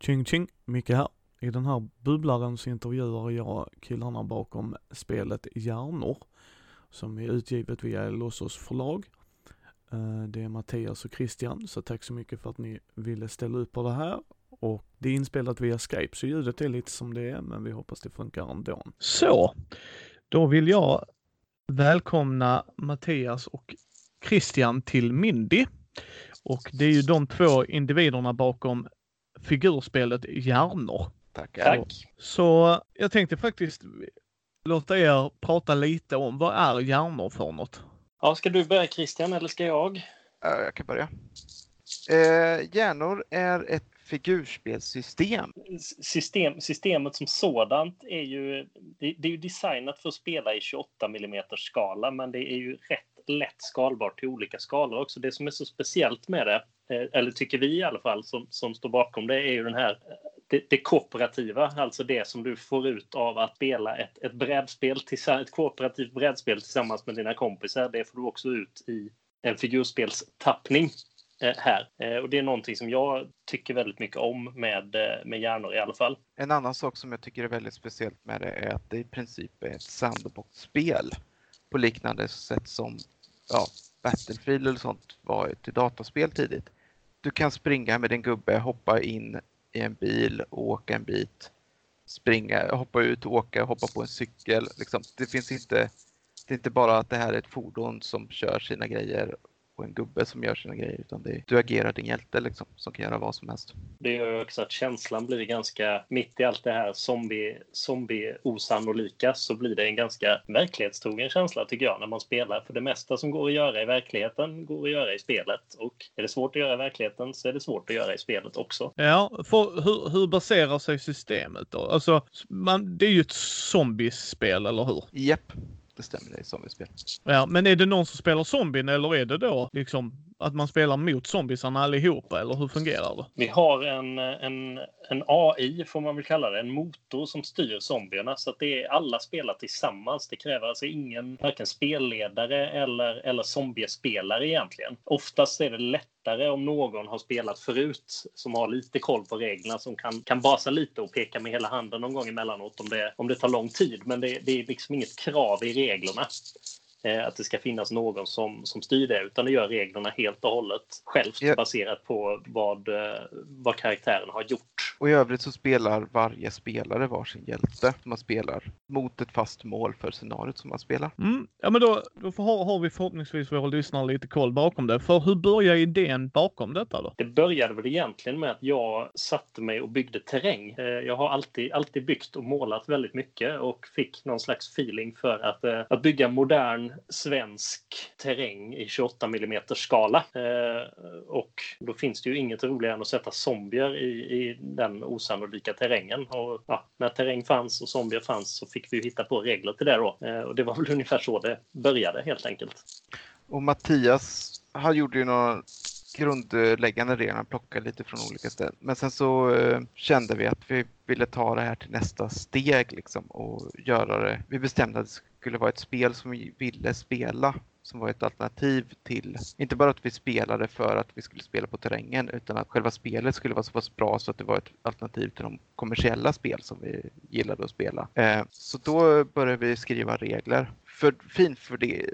Tjing tjing, Micke här. I den här bubblaren så intervjuar jag killarna bakom spelet Hjärnor som är utgivet via Lossos förlag. Eh, det är Mattias och Christian, så tack så mycket för att ni ville ställa upp på det här. Och det är inspelat via Skype, så ljudet är lite som det är, men vi hoppas det funkar ändå. Så, då vill jag välkomna Mattias och Christian till Mindy. Och det är ju de två individerna bakom figurspelet Hjärnor. Tackar. Tack. Så jag tänkte faktiskt låta er prata lite om vad är hjärnor för något? Ja, ska du börja Christian eller ska jag? Ja, Jag kan börja. Eh, hjärnor är ett figurspelssystem. System, systemet som sådant är ju, det, det är ju designat för att spela i 28 mm skala, men det är ju rätt lätt skalbart till olika skalor också. Det som är så speciellt med det, eh, eller tycker vi i alla fall som, som står bakom det, är ju den här eh, det, det kooperativa, alltså det som du får ut av att spela ett, ett brädspel, tillsa- ett kooperativt brädspel tillsammans med dina kompisar. Det får du också ut i en figurspelstappning eh, här. Eh, Och det är någonting som jag tycker väldigt mycket om med, eh, med hjärnor i alla fall. En annan sak som jag tycker är väldigt speciellt med det är att det i princip är ett sandboxspel på liknande sätt som ja, Battlefield eller sånt var till dataspel tidigt. Du kan springa med din gubbe, hoppa in i en bil och åka en bit. Springa, hoppa ut, åka, hoppa på en cykel. Liksom, det finns inte, det är inte bara att det här är ett fordon som kör sina grejer och en gubbe som gör sina grejer utan det är, du agerar din hjälte liksom, som kan göra vad som helst. Det gör ju också att känslan blir ganska, mitt i allt det här zombie, zombie osannolika, så blir det en ganska verklighetstrogen känsla tycker jag när man spelar. För det mesta som går att göra i verkligheten går att göra i spelet. Och är det svårt att göra i verkligheten så är det svårt att göra i spelet också. Ja, för hur, hur baserar sig systemet då? Alltså, man, det är ju ett zombiespel, eller hur? Japp, det stämmer, det är zombiespel. Ja, men är det någon som spelar zombien eller är det då liksom att man spelar mot zombisarna allihopa eller hur fungerar det? Vi har en, en, en AI, får man väl kalla det, en motor som styr zombierna. Så att det är alla spelar tillsammans. Det kräver alltså ingen varken spelledare eller, eller zombiespelare egentligen. Oftast är det lättare om någon har spelat förut som har lite koll på reglerna som kan, kan basa lite och peka med hela handen någon gång emellanåt om det, om det tar lång tid. Men det, det är liksom inget krav i reglerna att det ska finnas någon som, som styr det, utan det gör reglerna helt och hållet självt Ja. baserat på vad, eh, vad karaktären har gjort. Och i övrigt så spelar varje spelare varsin hjälte. Man spelar mot ett fast mål för scenariot som man spelar. Mm, ja men då, då har, har vi förhoppningsvis våra lyssnare lite koll bakom det. För hur börjar idén bakom detta då? Det började väl egentligen med att jag satte mig och byggde terräng. Eh, Jag har alltid, alltid byggt och målat väldigt mycket och fick någon slags feeling för att, eh, att bygga modern svensk terräng i 28 mm skala. Eh, Och då finns det ju inget roligare än att sätta zombier i, i den osannolika terrängen. Och ja, när terräng fanns och zombier fanns så fick vi hitta på regler till det då. Eh, och det var väl ungefär så det började helt enkelt. Och Mattias, han gjorde ju några grundläggande regler, han plockade lite från olika ställen. Men sen så eh, kände vi att vi ville ta det här till nästa steg liksom och göra det. Vi bestämde att det skulle vara ett spel som vi ville spela som var ett alternativ till, inte bara att vi spelade för att vi skulle spela på terrängen utan att själva spelet skulle vara så pass bra så att det var ett alternativ till de kommersiella spel som vi gillade att spela. Eh, så då började vi skriva regler. För, fint för det,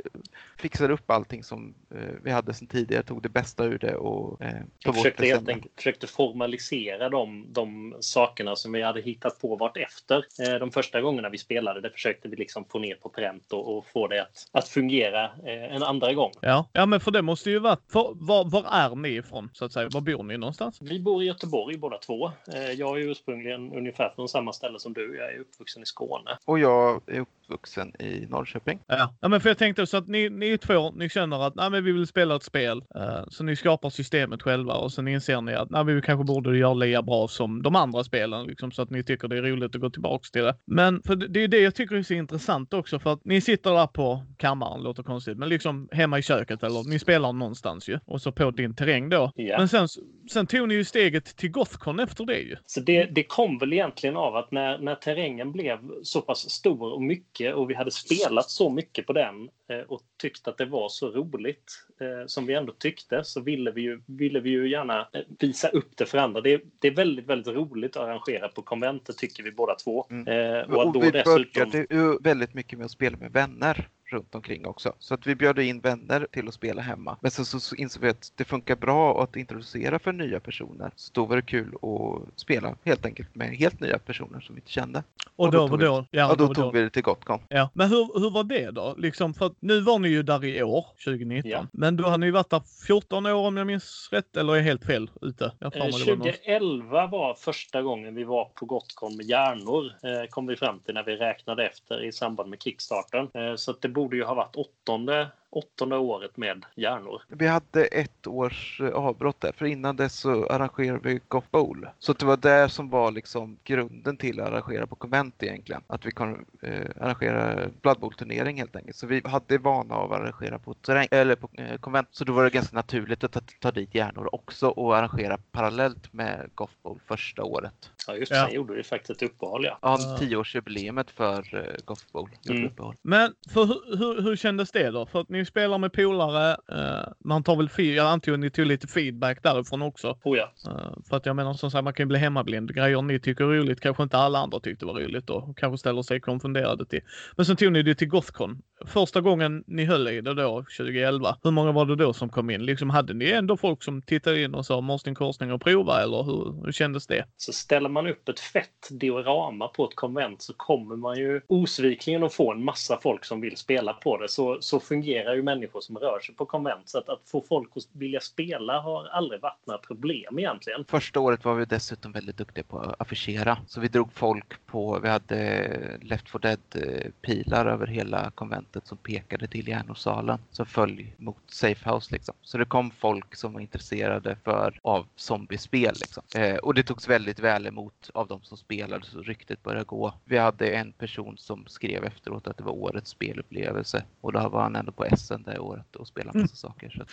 fixade upp allting som eh, vi hade sedan tidigare, tog det bästa ur det och eh, tog försökte det helt enkelt försökte formalisera de, de sakerna som vi hade hittat på vart efter. Eh, De första gångerna vi spelade det försökte vi liksom få ner på pränt och, och få det att, att fungera eh, en andra gång. Ja, ja men för det måste ju vara, för, var, var är ni ifrån så att säga? Var bor ni någonstans? Vi bor i Göteborg båda två. Eh, Jag är ursprungligen ungefär från samma ställe som du. Jag är uppvuxen i Skåne. Och jag är uppvuxen i Norrköping. Ja. ja, men för jag tänkte så att ni, ni två, ni känner att nej, men vi vill spela ett spel. eh, så ni skapar systemet själva och sen inser ni att nej, vi kanske borde göra lika bra som de andra spelen, liksom, så att ni tycker det är roligt att gå tillbaks till det. Men för det det är det jag tycker är så intressant också, för att ni sitter där på kammaren, låter konstigt, men liksom hemma i köket eller ni spelar någonstans ju. Och så på din terräng då. Ja. Men sen, sen tog ni ju steget till Gothcon efter det ju. Så det, det kom väl egentligen av att när, när terrängen blev så pass stor och mycket och vi hade spelat så mycket på den eh, och tyckt att det var så roligt eh, som vi ändå tyckte så ville vi ju, ville vi ju gärna eh, visa upp det för andra. Det, det är väldigt, väldigt roligt att arrangera på konventet tycker vi båda två. Mm. Och, och då vi dessutom... började ju väldigt mycket med att spela med vänner runt omkring också. Så att vi bjöd in vänner till att spela hemma. Men sen så, så insåg vi att det funkar bra att introducera för nya personer. Så då var det kul att spela helt enkelt med helt nya personer som vi inte kände. Och Och då, då då, tog vi- då, Ja, det då var tog vi det till Gotcon. Ja, men hur, hur var det då? Liksom för att nu var ni ju där i år, 2019. Ja. Men då hade ni varit där 14 år om jag minns rätt, eller är jag helt fel ute? Eh, mig det var någon- 2011 var första gången vi var på Gotcon med hjärnor, eh, kom vi fram till när vi räknade efter i samband med Kickstarten. Eh, så att det borde ju ha varit åttonde, åttonde året med hjärnor. Vi hade ett års eh, avbrott där, för innan dess så arrangerade vi Goth Bowl. Så det var där som var liksom grunden till att arrangera på konvent egentligen. Att vi kan eh, arrangera Blood Bowl-turnering helt enkelt. Så vi hade vana av att arrangera på, terräng, eller på eh, konvent. Så då var det ganska naturligt att ta, ta dit hjärnor också och arrangera parallellt med Goth Bowl första året. Ja, just Ja. Sen gjorde vi faktiskt ett uppehåll, ja. Ja, tioårsjubileumet för eh, Goth Bowl. Mm. Men för hur, hur, hur kändes det då? För att ni spelar med polare, eh, man tar väl, jag antar att ni tog lite feedback därifrån också. Oh, ja. Eh, för att jag menar som sagt, man kan ju bli hemmablind. Grejer ni tycker är roligt kanske inte alla andra tyckte var roligt och kanske ställer sig konfunderade till. Men sen tog ni det till Gothcon. Första gången ni höll i det då, 2011, hur många var det då som kom in? Liksom hade ni ändå folk som tittade in och sa måste en korsning och prova eller hur, hur kändes det? Så ställer man upp ett fett diorama på ett konvent så kommer man ju osvikligen att få en massa folk som vill spela på det. Så, så fungerar ju människor som rör sig på konvent. Så att, att få folk att vilja spela har aldrig varit några problem egentligen. Första året var vi dessutom väldigt duktiga på att affischera. Så vi drog folk på, vi hade eh, Left 4 Dead-pilar eh, över hela konventet som pekade till järnosalen. Som föll mot Safehouse liksom. Så det kom folk som var intresserade för, av zombiespel liksom. Eh, och det togs väldigt väl emot av de som spelade så ryktet började gå. Vi hade en person som skrev efteråt att det var årets spelupplevelse. Och då var han ändå på SN det året och spelade massa saker. Så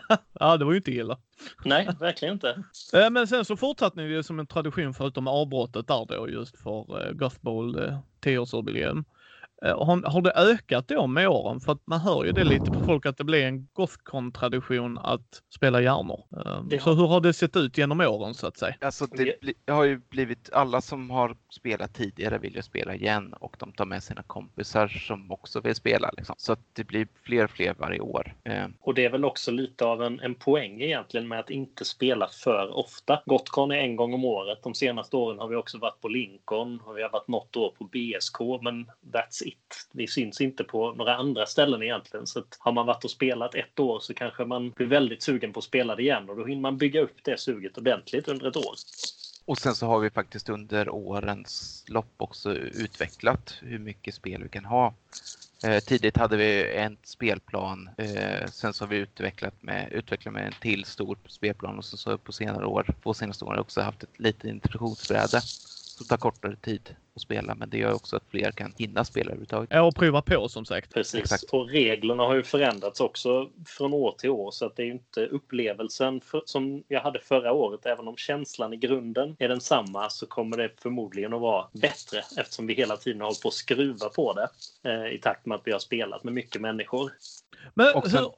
ja, det var ju inte illa. Nej, verkligen inte. Eh, Men sen så fortsatte ni det som en tradition förutom avbrottet där då just för eh, Gothball eh, 10-årsjubileum. Eh, Har, har det ökat då med åren? För att man hör ju det lite på folk att det blir en Gothcon-tradition att spela hjärnor. Eh, Det Så har- hur har det sett ut genom åren så att säga? Alltså Det- har ju blivit, alla som har spelat tidigare vill ju spela igen och de tar med sina kompisar som också vill spela. Liksom. Så att det blir fler och fler varje år. Eh, Och det är väl också lite av en, en poäng egentligen med att inte spela för ofta. Gotcon är en gång om året. De senaste åren har vi också varit på Lincoln och vi har varit något år på BSK, men that's it. Vi syns inte på några andra ställen egentligen. Så att har man varit och spelat ett år så kanske man blir väldigt sugen på att spela det igen och då hinner man bygga upp det suget ordentligt under ett år. och sen så har vi faktiskt under årens lopp också utvecklat hur mycket spel vi kan ha. Eh, tidigt hade vi en spelplan, eh, sen så har vi utvecklat med, utvecklat med en till stor spelplan och sen så på senare år, på senaste åren också haft ett litet introduktionsbräde som tar kortare tid att spela men det gör också att fler kan hinna spela överhuvudtaget. Ja, och prova på som sagt. Precis. Exakt. Och reglerna har ju förändrats också från år till år så att det är ju inte upplevelsen för, som jag hade förra året. Även om känslan i grunden är densamma så kommer det förmodligen att vara bättre eftersom vi hela tiden har hållit på att skruva på det eh, i takt med att vi har spelat med mycket människor. Men Och sen hur,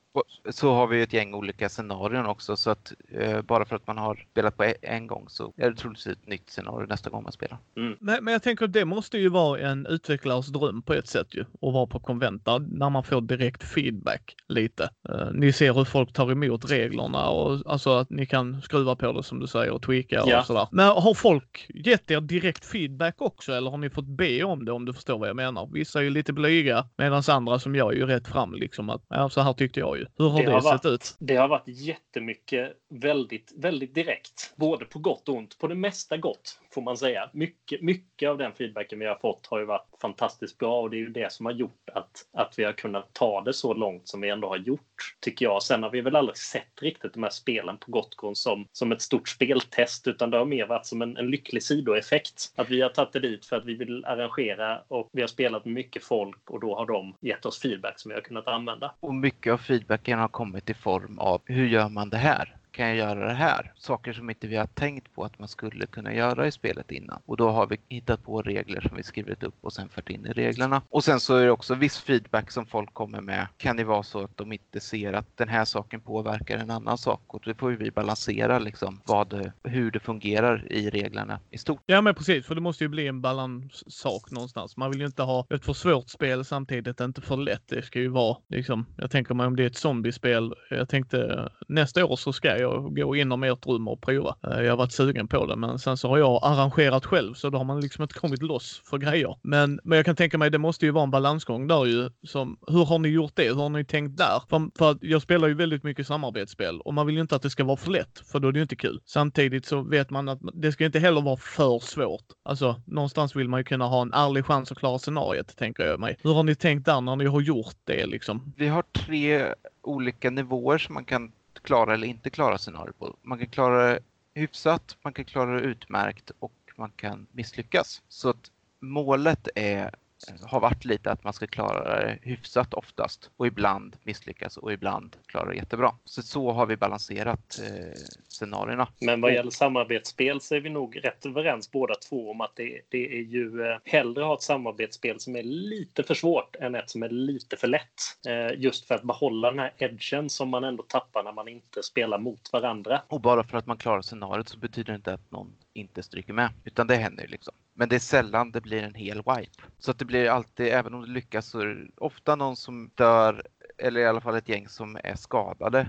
så har vi ett gäng olika scenarion också så att eh, bara för att man har spelat på e- en gång så är det troligtvis ett nytt scenario nästa gång man spelar. men, men jag tänker att det måste ju vara en utvecklares dröm på ett sätt ju. Att vara på konvent där, när man får direkt feedback lite. Eh, ni ser hur folk tar emot reglerna och alltså att ni kan skruva på det som du säger och tweaka och Ja. sådär. Men har folk gett er direkt feedback också eller har ni fått be om det om du förstår vad jag menar? Vissa är ju lite blyga medan andra som jag är ju rätt fram liksom att ja, så här tyckte jag ju. Hur har det, har sett varit, ut? Det har varit jättemycket väldigt, väldigt direkt. Både på gott och ont. På det mesta gott får man säga. Mycket, mycket av den feedbacken vi har fått har ju varit fantastiskt bra och det är ju det som har gjort att, att vi har kunnat ta det så långt som vi ändå har gjort, tycker jag. Sen har vi väl aldrig sett riktigt de här spelen på Gotgon som, som ett stort speltest utan det har mer varit som en, en lycklig sidoeffekt. Att vi har tagit det dit för att vi vill arrangera och vi har spelat med mycket folk och då har de gett oss feedback som vi har kunnat använda. Och mycket av feedbacken har kommit i form av hur gör man det här? Kan jag göra det här? Saker som inte vi har tänkt på att man skulle kunna göra i spelet innan. Och då har vi hittat på regler som vi skrivit upp och sen fört in i reglerna. Och sen så är det också viss feedback som folk kommer med. Kan det vara så att de inte ser att den här saken påverkar en annan sak? Och då får vi balansera liksom vad, hur det fungerar i reglerna i stort. Ja men precis, för det måste ju bli en balanssak någonstans. Man vill ju inte ha ett för svårt spel samtidigt inte för lätt. Det ska ju vara liksom, jag tänker mig om det är ett zombiespel. Jag tänkte nästa år så ska jag gå inom ert rum och prova. Eh, jag har varit sugen på det, men sen så har jag arrangerat själv så då har man liksom inte kommit loss för grejer. Men, men jag kan tänka mig det måste ju vara en balansgång där ju. Som, hur har ni gjort det? Hur har ni tänkt där? För, för att jag spelar ju väldigt mycket samarbetsspel och man vill ju inte att det ska vara för lätt för då är det ju inte kul. Samtidigt så vet man att det ska inte heller vara för svårt. Alltså någonstans vill man ju kunna ha en ärlig chans att klara scenariet, tänker jag mig. Hur har ni tänkt där när ni har gjort det liksom? Vi har tre olika nivåer som man kan klara eller inte klara scenariot på. Man kan klara det hyfsat, man kan klara det utmärkt och man kan misslyckas. Så att målet är har varit lite att man ska klara det hyfsat oftast och ibland misslyckas och ibland klara det jättebra. Så så har vi balanserat eh, scenarierna. Men vad gäller samarbetsspel så är vi nog rätt överens båda två om att det, det är ju eh, hellre ha ett samarbetsspel som är lite för svårt än ett som är lite för lätt. Eh, just för att behålla den här edgen som man ändå tappar när man inte spelar mot varandra. Och bara för att man klarar scenariot så betyder det inte att någon inte stryker med, utan det händer ju liksom. Men det är sällan det blir en hel wipe. Så att det blir alltid, även om det lyckas, så är det ofta någon som dör, eller i alla fall ett gäng som är skadade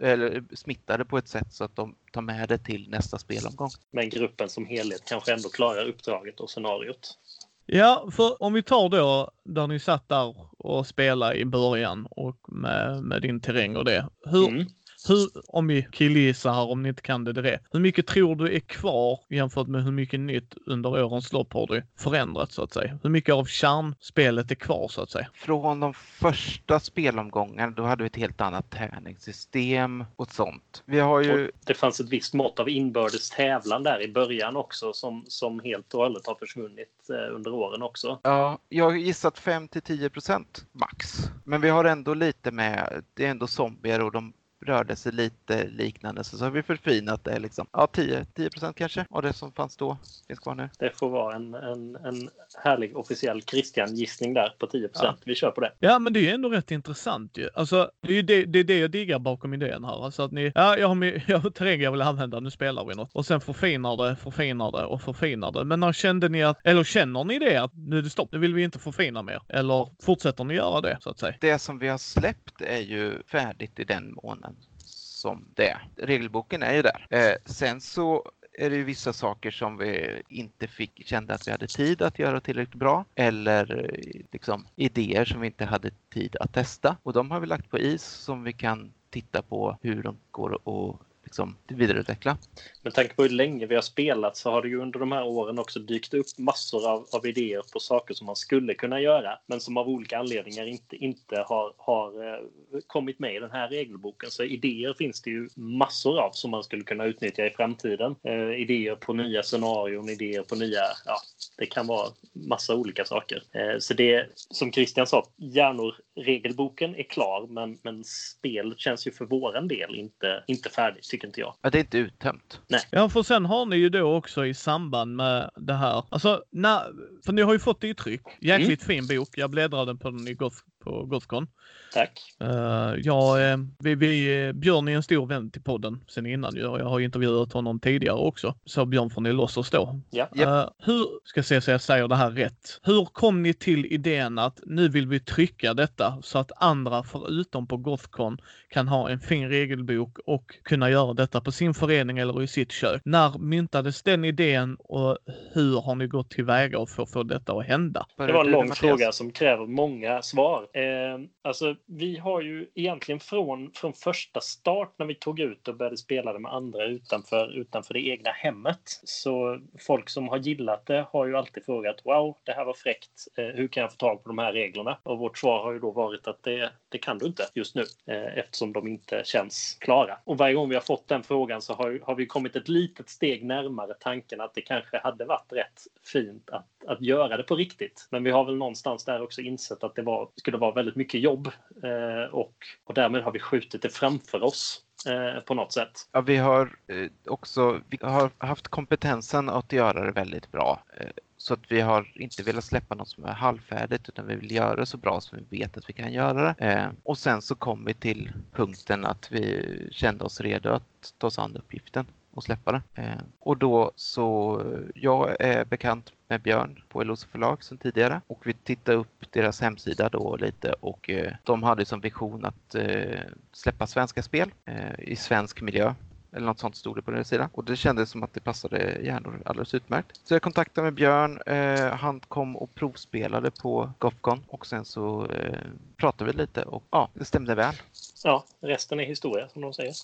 eller smittade på ett sätt så att de tar med det till nästa spelomgång. Men gruppen som helhet kanske ändå klarar uppdraget och scenariot. Ja, för om vi tar då där ni satt där och spelade i början och med, med din terräng och det. Hur, mm. Hur, om vi killgissar här om ni inte kan det direkt. Hur mycket tror du är kvar jämfört med hur mycket nytt under årens lopp har det förändrats så att säga? Hur mycket av kärnspelet är kvar så att säga? Från de första spelomgångarna då hade vi ett helt annat tärningssystem och sånt. Vi har ju... Och det fanns ett visst mått av inbördes tävlan där i början också som, som helt och hållet har försvunnit eh, under åren också. Ja, jag har gissat 5 till 10 procent max. Men vi har ändå lite med, det är ändå zombier och de rörde sig lite liknande så, så har vi förfinat det liksom. Ja, 10, 10 kanske av det som fanns då finns kvar nu. Det får vara en, en, en härlig officiell Christian-gissning där på 10 ja. Vi kör på det. Ja, men det är ju ändå rätt intressant ju. Alltså, det är ju det, det, är det jag diggar bakom idén här. Alltså att ni, ja, jag har, min, jag har terräng jag vill använda, nu spelar vi något. Och sen förfinar det, förfinar det och förfinar det. Men när kände ni att, eller känner ni det att nu är det stopp, nu vill vi inte förfina mer? Eller fortsätter ni göra det så att säga? Det som vi har släppt är ju färdigt i den månaden som det. Regelboken är ju där. Eh, sen så är det ju vissa saker som vi inte fick, kände att vi hade tid att göra tillräckligt bra eller eh, liksom idéer som vi inte hade tid att testa och de har vi lagt på is som vi kan titta på hur de går att liksom vidareutveckla. Med tanke på hur länge vi har spelat så har det ju under de här åren också dykt upp massor av, av idéer på saker som man skulle kunna göra men som av olika anledningar inte, inte har, har eh, kommit med i den här regelboken. Så idéer finns det ju massor av som man skulle kunna utnyttja i framtiden. Eh, idéer på nya scenarion, idéer på nya, ja, det kan vara massa olika saker. Eh, så det som Christian sa, hjärnor, regelboken är klar men, men spelet känns ju för våran del inte, inte färdigt tycker inte jag. Ja, det är inte uttömt. Nej. Ja, för sen har ni ju då också i samband med det här, alltså, när, för ni har ju fått det i tryck. Jäkligt mm. fin bok. Jag bläddrade på den i Goth, på Gothcon. Tack. Uh, ja, uh, vi, vi, Björn är en stor vän till podden sen innan. Jag, jag har intervjuat honom tidigare också. Så Björn från Elossos då. Ja. Uh, hur, ska se så jag säger det här rätt. Hur kom ni till idén att nu vill vi trycka detta så att andra förutom på Gothcon kan ha en fin regelbok och kunna göra detta på sin förening eller i sitt kök. När myntades den idén och hur har ni gått tillväga för att få detta att hända? Det var en lång fråga som kräver många svar. Eh, alltså, vi har ju egentligen från, från första start när vi tog ut och började spela det med andra utanför, utanför det egna hemmet. Så folk som har gillat det har ju alltid frågat wow, det här var fräckt. Eh, hur kan jag få tag på de här reglerna? Och vårt svar har ju då varit att det, det kan du inte just nu eh, eftersom de inte känns klara. Och varje gång vi har fått den frågan så har, har vi kommit ett litet steg närmare tanken att det kanske hade varit rätt fint att, att göra det på riktigt. Men vi har väl någonstans där också insett att det var, skulle vara vara väldigt mycket jobb eh, och, och därmed har vi skjutit det framför oss eh, på något sätt. Ja, vi har eh, också vi har haft kompetensen att göra det väldigt bra. Eh, så att vi har inte velat släppa något som är halvfärdigt utan vi vill göra det så bra som vi vet att vi kan göra det. Eh, och sen så kom vi till punkten att vi kände oss redo att ta oss an uppgiften och släppa det. Eh, och då så, jag är bekant med Björn på Eloso förlag sedan tidigare och vi tittade upp deras hemsida då lite och eh, de hade som vision att eh, släppa svenska spel eh, i svensk miljö eller något sånt stod det på deras sida. Och det kändes som att det passade hjärnor alldeles utmärkt. Så jag kontaktade med Björn. Eh, han kom och provspelade på Gofcon och sen så eh, pratade vi lite och ja, det stämde väl. Ja, resten är historia som de säger.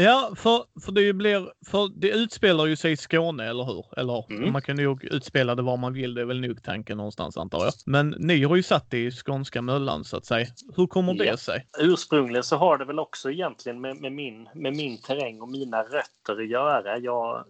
Ja, för, för det blir, för det utspelar ju sig i Skåne, eller hur? Eller Mm. man kan nog utspela det var man vill, det är väl nog tanken någonstans antar jag. Men ni har ju satt det i skånska möllan så att säga. Hur kommer det Ja. sig? Ursprungligen så har det väl också egentligen med, med, min, med min terräng och mina rötter att göra. Jag,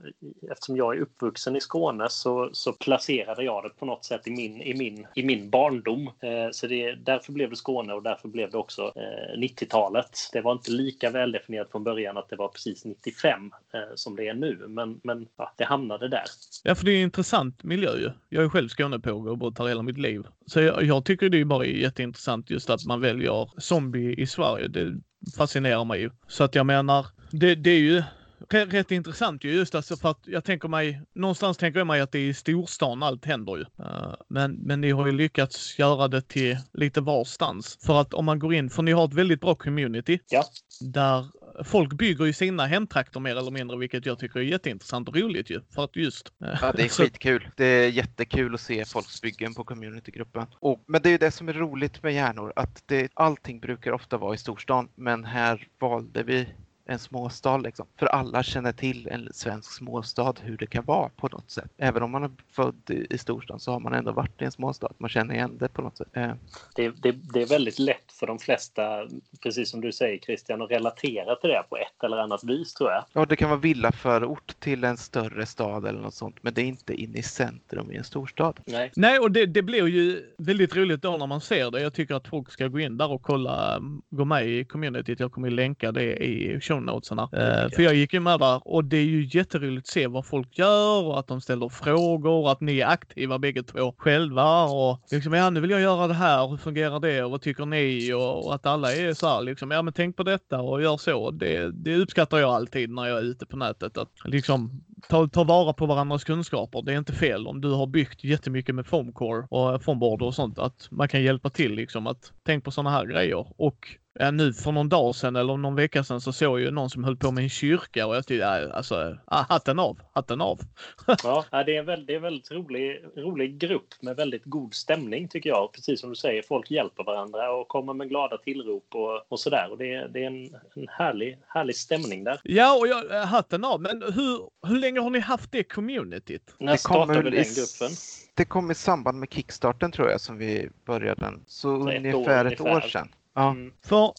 eftersom jag är uppvuxen i Skåne så, så placerade jag det på något sätt i min, i min, i min barndom. Eh, så det, därför blev det Skåne och därför blev det också eh, 90-talet. Det var inte lika väldefinierat från början att det var precis 95 eh, som det är nu, men, men ja, det hamnade där. Ja, för det är en intressant miljö ju. Jag är själv Skånepåg och bott här hela mitt liv. Så jag, jag tycker det är bara jätteintressant just att man väljer zombie i Sverige. Det fascinerar mig ju. Så att jag menar, det, det är ju rätt, rätt intressant ju just alltså för att jag tänker mig, någonstans tänker jag mig att det är i storstan allt händer ju. Eh, men, men ni har ju lyckats göra det till lite varstans. För att om man går in, för ni har ett väldigt bra community. Ja. Där folk bygger ju sina hemtrakter mer eller mindre, vilket jag tycker är jätteintressant och roligt ju. För att just... Ja, det är skitkul. Det är jättekul att se folks byggen på communitygruppen. Och, men det är ju det som är roligt med hjärnor, att det, allting brukar ofta vara i storstan, men här valde vi en småstad liksom. För alla känner till en svensk småstad, hur det kan vara på något sätt. Även om man är född i, storstan så har man ändå varit i en småstad. Man känner igen det på något sätt. Eh, det, det, det är väldigt lätt för de flesta, precis som du säger Christian, att relatera till det på ett eller annat vis tror jag. ja, det kan vara villaförort till en större stad eller något sånt, men det är inte inne i centrum i en storstad. Nej. Nej, och det, det blir ju väldigt roligt då när man ser det. Jag tycker att folk ska gå in där och kolla, gå med i communityt. Jag kommer ju länka det i show notesarna. Eh, för jag gick ju med där och det är ju jätteroligt att se vad folk gör och att de ställer frågor och att ni är aktiva bägge två själva och liksom, ja nu vill jag göra det här, hur fungerar det och vad tycker ni och, och att alla är så här liksom, ja men tänk på detta och gör så. Det, det uppskattar jag alltid när jag är ute på nätet. Att liksom ta, ta vara på varandras kunskaper. Det är inte fel om du har byggt jättemycket med foamcore och foamboard och sånt att man kan hjälpa till liksom att tänk på sådana här grejer. Och nu för någon dag sedan eller någon vecka sedan så såg jag ju någon som höll på med en kyrka och jag tyckte, ja, alltså, ah, hatten av, hatten av. Ja, nej, det är en väldigt, det är en väldigt rolig, rolig grupp med väldigt god stämning tycker jag. Precis som du säger, folk hjälper varandra och kommer med glada tillrop och, och sådär. Och det, är- det är en, en härlig, härlig stämning där. Ja, och jag, hatten av. Men hur, hur länge har ni haft det communityt? När startade den gruppen? Det kom i samband med Kickstarten tror jag som vi började den. Så, Så ett ungefär år ett ungefär. år sedan. Ja. Mm. För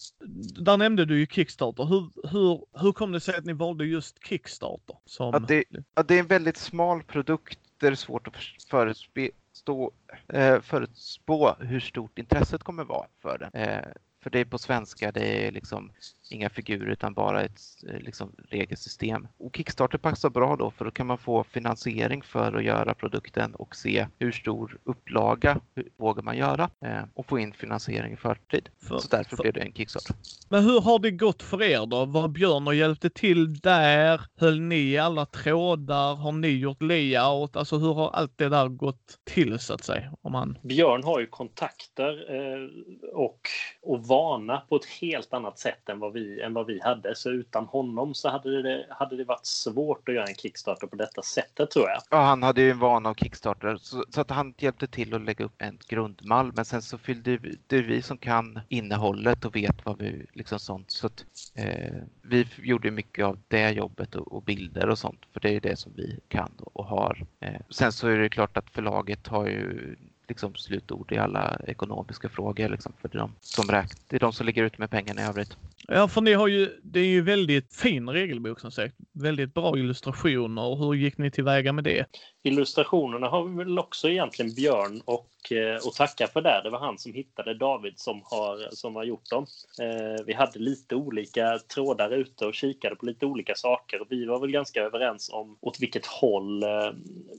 där nämnde du ju Kickstarter. Hur, hur, hur kom det sig att ni valde just Kickstarter? Som... Ja, det, ja, det är en väldigt smal produkt. Det är svårt att förutspå, stå, eh, förutspå hur stort intresset kommer vara för den. Eh, för det är på svenska, det är liksom inga figurer utan bara ett eh, liksom, regelsystem. Och Kickstarter passar bra då för då kan man få finansiering för att göra produkten och se hur stor upplaga hur, vågar man göra eh, och få in finansiering i förtid. För- Så därför för- blev det en Kickstarter. Men hur har det gått för er då? Var Björn och hjälpte till där? Höll ni alla trådar? Har ni gjort layout? Alltså hur har allt det där gått till så att säga? Om man... Björn har ju kontakter eh, och, och vana på ett helt annat sätt än vad, vi, än vad vi hade. Så utan honom så hade det, hade det varit svårt att göra en Kickstarter på detta sättet tror jag. Ja, han hade ju en vana av Kickstarter så, så att han hjälpte till att lägga upp en grundmall. Men sen så fyllde vi, det är vi som kan innehållet och vet vad vi liksom sånt. Så att, eh, vi gjorde mycket av det jobbet och, och bilder och sånt. För det är ju det som vi kan och, och har. Eh, sen så är det klart att förlaget har ju liksom slutord i alla ekonomiska frågor. Liksom, för det är de som räknar. Det är de som ligger ute med pengarna i övrigt. Ja, för ni har ju, det är ju väldigt fin regelbok som sagt. Väldigt bra illustrationer. Hur gick ni tillväga med det? Illustrationerna har vi väl också egentligen Björn och, eh, och tacka för det. Det var han som hittade David som har, som har gjort dem. Eh, vi hade lite olika trådar ute och kikade på lite olika saker. Vi var väl ganska överens om åt vilket håll, eh,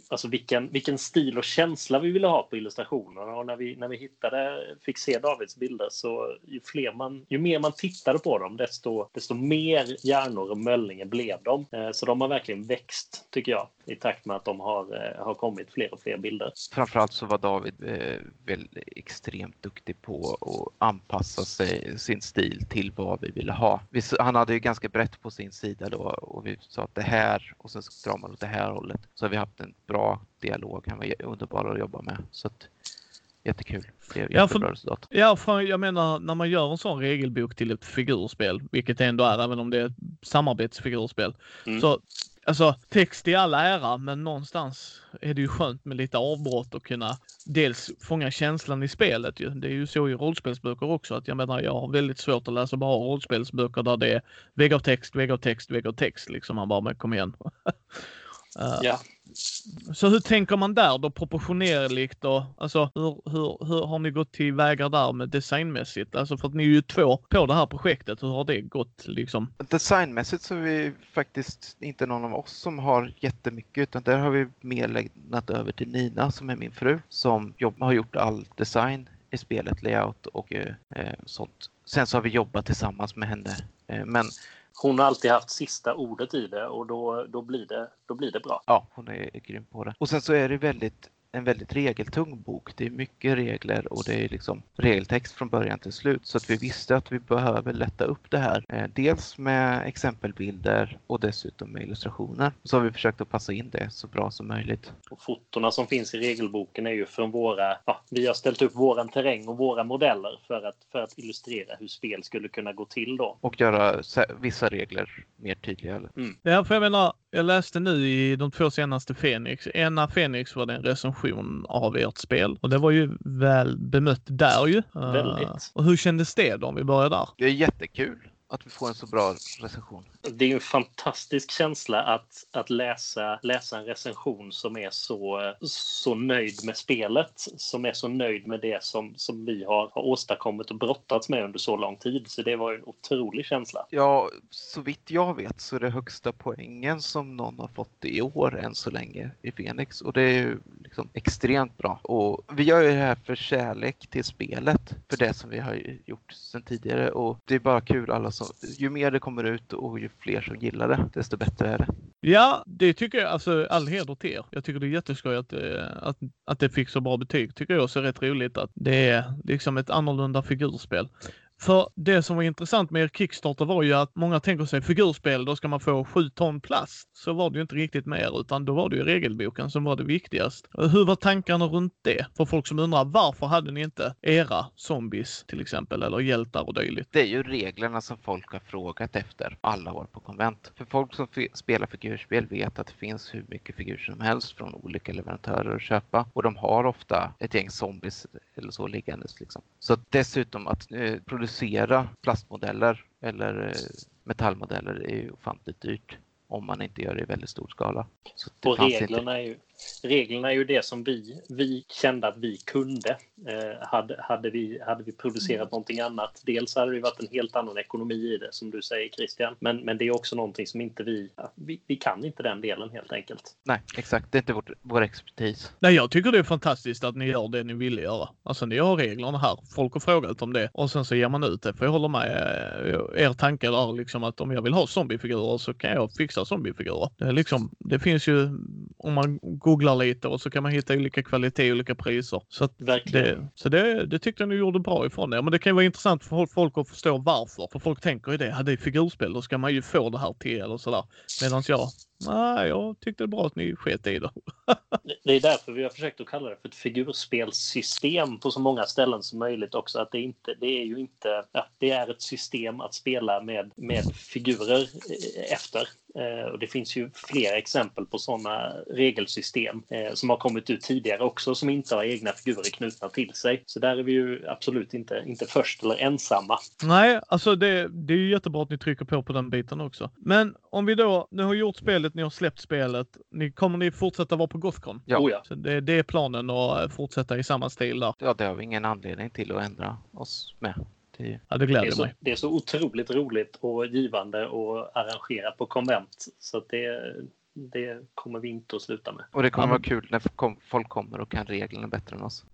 alltså vilken, vilken stil och känsla vi ville ha på illustrationerna. Och när vi, när vi hittade, fick se Davids bilder så ju, fler man, ju mer man tittade på dem desto, desto mer hjärnor och möllingar blev de. Eh, så de har verkligen växt tycker jag i takt med att de har har kommit fler och fler bilder. Framförallt så var David eh, väl extremt duktig på att anpassa sig, sin stil till vad vi ville ha. Han hade ju ganska brett på sin sida då och vi sa att det här och sen drar man åt det här hållet. Så har vi haft en bra dialog. Han var underbar att jobba med. Så att, jättekul. Ja för, ja, för jag menar när man gör en sån regelbok till ett figurspel, vilket det ändå är, även om det är ett samarbetsfigurspel, mm. så Alltså text i all ära, men någonstans är det ju skönt med lite avbrott och kunna dels fånga känslan i spelet ju. Det är ju så i rollspelsböcker också att jag menar jag har väldigt svårt att läsa bara rollspelsböcker där det är vägg av text, vägg av text, vägg av text liksom. Man bara, men kom igen. uh, ja. Så hur tänker man där då proportionerligt och alltså hur, hur, hur har ni gått till vägar där med designmässigt? Alltså för att ni är ju två på det här projektet. Hur har det gått liksom? Designmässigt så är vi faktiskt inte någon av oss som har jättemycket utan där har vi mer lämnat över till Nina som är min fru som jobb, har gjort all design i spelet, layout och eh, eh sånt. Sen så har vi jobbat tillsammans med henne. Eh, men hon har alltid haft sista ordet i det och då, då, blir, det, då blir det bra. Ja, hon är grym på det. Och sen så är det väldigt en väldigt regeltung bok. Det är mycket regler och det är liksom regeltext från början till slut. Så att vi visste att vi behöver lätta upp det här. Eh, dels med exempelbilder och dessutom med illustrationer. Så har vi försökt att passa in det så bra som möjligt. Och fotona som finns i regelboken är ju från våra, ja, vi har ställt upp våran terräng och våra modeller för att, för att illustrera hur spel skulle kunna gå till då. Och göra vissa regler mer tydliga. Mm. Ja, för jag menar, jag läste nu i de två senaste Fenix. Ena Fenix var det en recension av ert spel och det var ju väl bemött där ju. Väldigt. Uh, och hur kändes det då om vi börjar där? Det är jättekul att vi får en så bra recension. Det är en fantastisk känsla att, att läsa, läsa en recension som är så, så nöjd med spelet, som är så nöjd med det som, som vi har, har åstadkommit och brottats med under så lång tid. Så det var en otrolig känsla. Ja, så vitt jag vet så är det högsta poängen som någon har fått i år än så länge i Fenix och det är ju liksom extremt bra. Och vi gör ju det här för kärlek till spelet, för det som vi har gjort sedan tidigare och det är bara kul alla som, ju mer det kommer ut och ju fler som gillar det, desto bättre är det. Ja, det tycker jag. Alltså all heder till er. Jag tycker det är jätteskoj att, eh, att, att det fick så bra betyg. Tycker jag också är rätt roligt att det är liksom ett annorlunda figurspel. För det som var intressant med er Kickstarter var ju att många tänker sig figurspel, då ska man få 7 ton plast. Så var det ju inte riktigt med er, utan då var det ju regelboken som var det viktigast. Hur var tankarna runt det? För folk som undrar, varför hade ni inte era zombies till exempel, eller hjältar och dylikt? Det är ju reglerna som folk har frågat efter alla år på konvent. För folk som spelar figurspel vet att det finns hur mycket figurer som helst från olika leverantörer att köpa och de har ofta ett gäng zombies eller så liggandes. Liksom. Så dessutom att nu producera plastmodeller eller eh, metallmodeller är ofantligt dyrt om man inte gör det i väldigt stor skala. och reglerna, inte... är ju, reglerna är ju det som vi, vi kände att vi kunde. Eh, hade, hade, vi, hade vi producerat mm. någonting annat, dels hade det varit en helt annan ekonomi i det som du säger Christian. Men, men det är också någonting som inte vi, vi, vi kan inte den delen helt enkelt. Nej, exakt. Det är inte vår, vår expertis. Nej, jag tycker det är fantastiskt att ni gör det ni ville göra. Alltså ni har reglerna här. Folk har frågat om det och sen så ger man ut det. För jag håller med eh, er tanke där liksom att om jag vill ha zombiefigurer så kan jag fixa zombiefigurer. Det, är liksom, det finns ju om man googlar lite och så kan man hitta olika kvalitet, olika priser. Så, det, så det, det tyckte jag ni gjorde bra ifrån er. Men det kan ju vara intressant för folk att förstå varför. För folk tänker ju det, hade i figurspel då ska man ju få det här till eller sådär. Medan jag, nej, jag tyckte det var bra att ni sket i det. det är därför vi har försökt att kalla det för ett figurspelssystem på så många ställen som möjligt också. Att det, inte, det är ju inte, ja, det är ett system att spela med, med figurer eh, efter. Eh, och det finns ju flera exempel på sådana regelsystem eh, som har kommit ut tidigare också som inte har egna figurer knutna till sig. Så där är vi ju absolut inte, inte först eller ensamma. Nej, alltså det, det är ju jättebra att ni trycker på på den biten också. Men om vi då, ni har gjort spelet, ni har släppt spelet. Ni, kommer ni fortsätta vara på Gothcon? Ja. Oh ja. Så det, det är planen att fortsätta i samma stil där. Ja, det har vi ingen anledning till att ändra oss med. Det, Ja, det Det är, gläder så, mig. det är så otroligt roligt och givande att arrangera på konvent. Så att det, det kommer vi inte att sluta med. och det kommer Ja, vara kul när folk kommer och kan reglerna bättre än oss.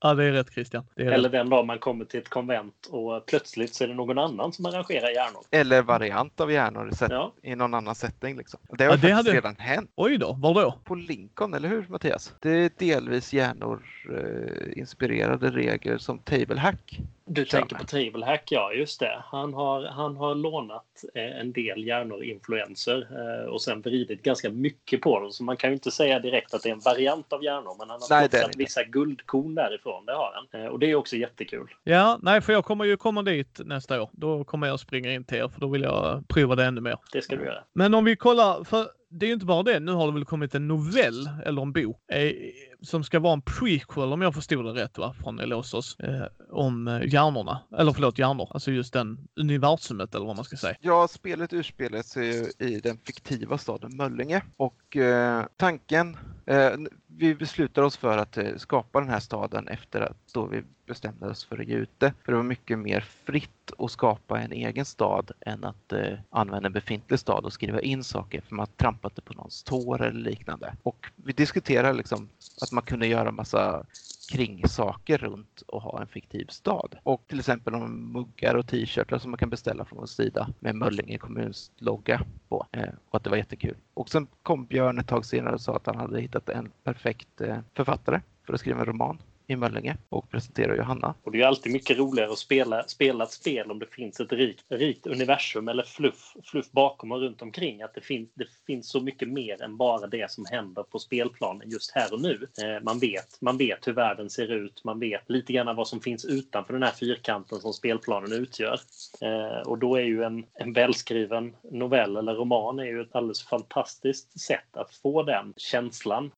ja, det är rätt Christian. Det är Eller rätt. den dag man kommer till ett konvent och plötsligt så är det någon annan som arrangerar hjärnor. Eller variant av hjärnor Ja. i någon annan setting. Liksom. Det har Ja, ju det faktiskt hade- redan hänt Oj då, var då? på Lincoln, eller hur Mattias? Det är delvis hjärnor eh, inspirerade regler som Table Hack. Du Kör tänker med. på Table Hack, ja just det. Han har, han har lånat eh, en del hjärnor-influenser eh, och sen vridit ganska mycket på dem. Så man kan ju inte säga direkt att det är en variant av hjärnor, men han har Nej, plockat vissa guldkorn därifrån. Det har han. Eh, och det är också jättekul. Ja, nej, för jag kommer ju komma dit nästa år. Då kommer jag springa in till er, för då vill jag prova det ännu mer. Det ska du göra. Men om vi kollar, för det är ju inte bara det. Nu har det väl kommit en novell, eller en bok, eh, som ska vara en prequel om jag förstod det rätt va, från Elosos, eh, om eh, hjärnorna. Eller förlåt, hjärnor. Alltså just den universumet eller vad man ska säga. Ja, spelet utspelar sig ju i den fiktiva staden Möllinge och eh, tanken, eh, vi beslutar oss för att eh, skapa den här staden efter att då vi bestämde oss för att ge ut det. För det var mycket mer fritt att skapa en egen stad än att eh, använda en befintlig stad och skriva in saker för man trampade på någons tår eller liknande. Och vi diskuterade liksom att man kunde göra massa kringsaker runt och ha en fiktiv stad. Och till exempel om muggar och t-shirtar som man kan beställa från vår sida med Möllinge kommuns logga på. Eh, och att det var jättekul. Och sen kom Björn ett tag senare och sa att han hade hittat en perfekt eh, författare för att skriva en roman i Möllinge och presentera Johanna. Och det är alltid mycket roligare att spela, spela ett spel om det finns ett rikt, rikt universum eller fluff, fluff bakom och runt omkring. Att det finns, det finns så mycket mer än bara det som händer på spelplanen just här och nu. Eh, man, vet, man vet hur världen ser ut, man vet lite grann vad som finns utanför den här fyrkanten som spelplanen utgör. Eh, och då är ju en, en välskriven novell eller roman är ju ett alldeles fantastiskt sätt att få den känslan.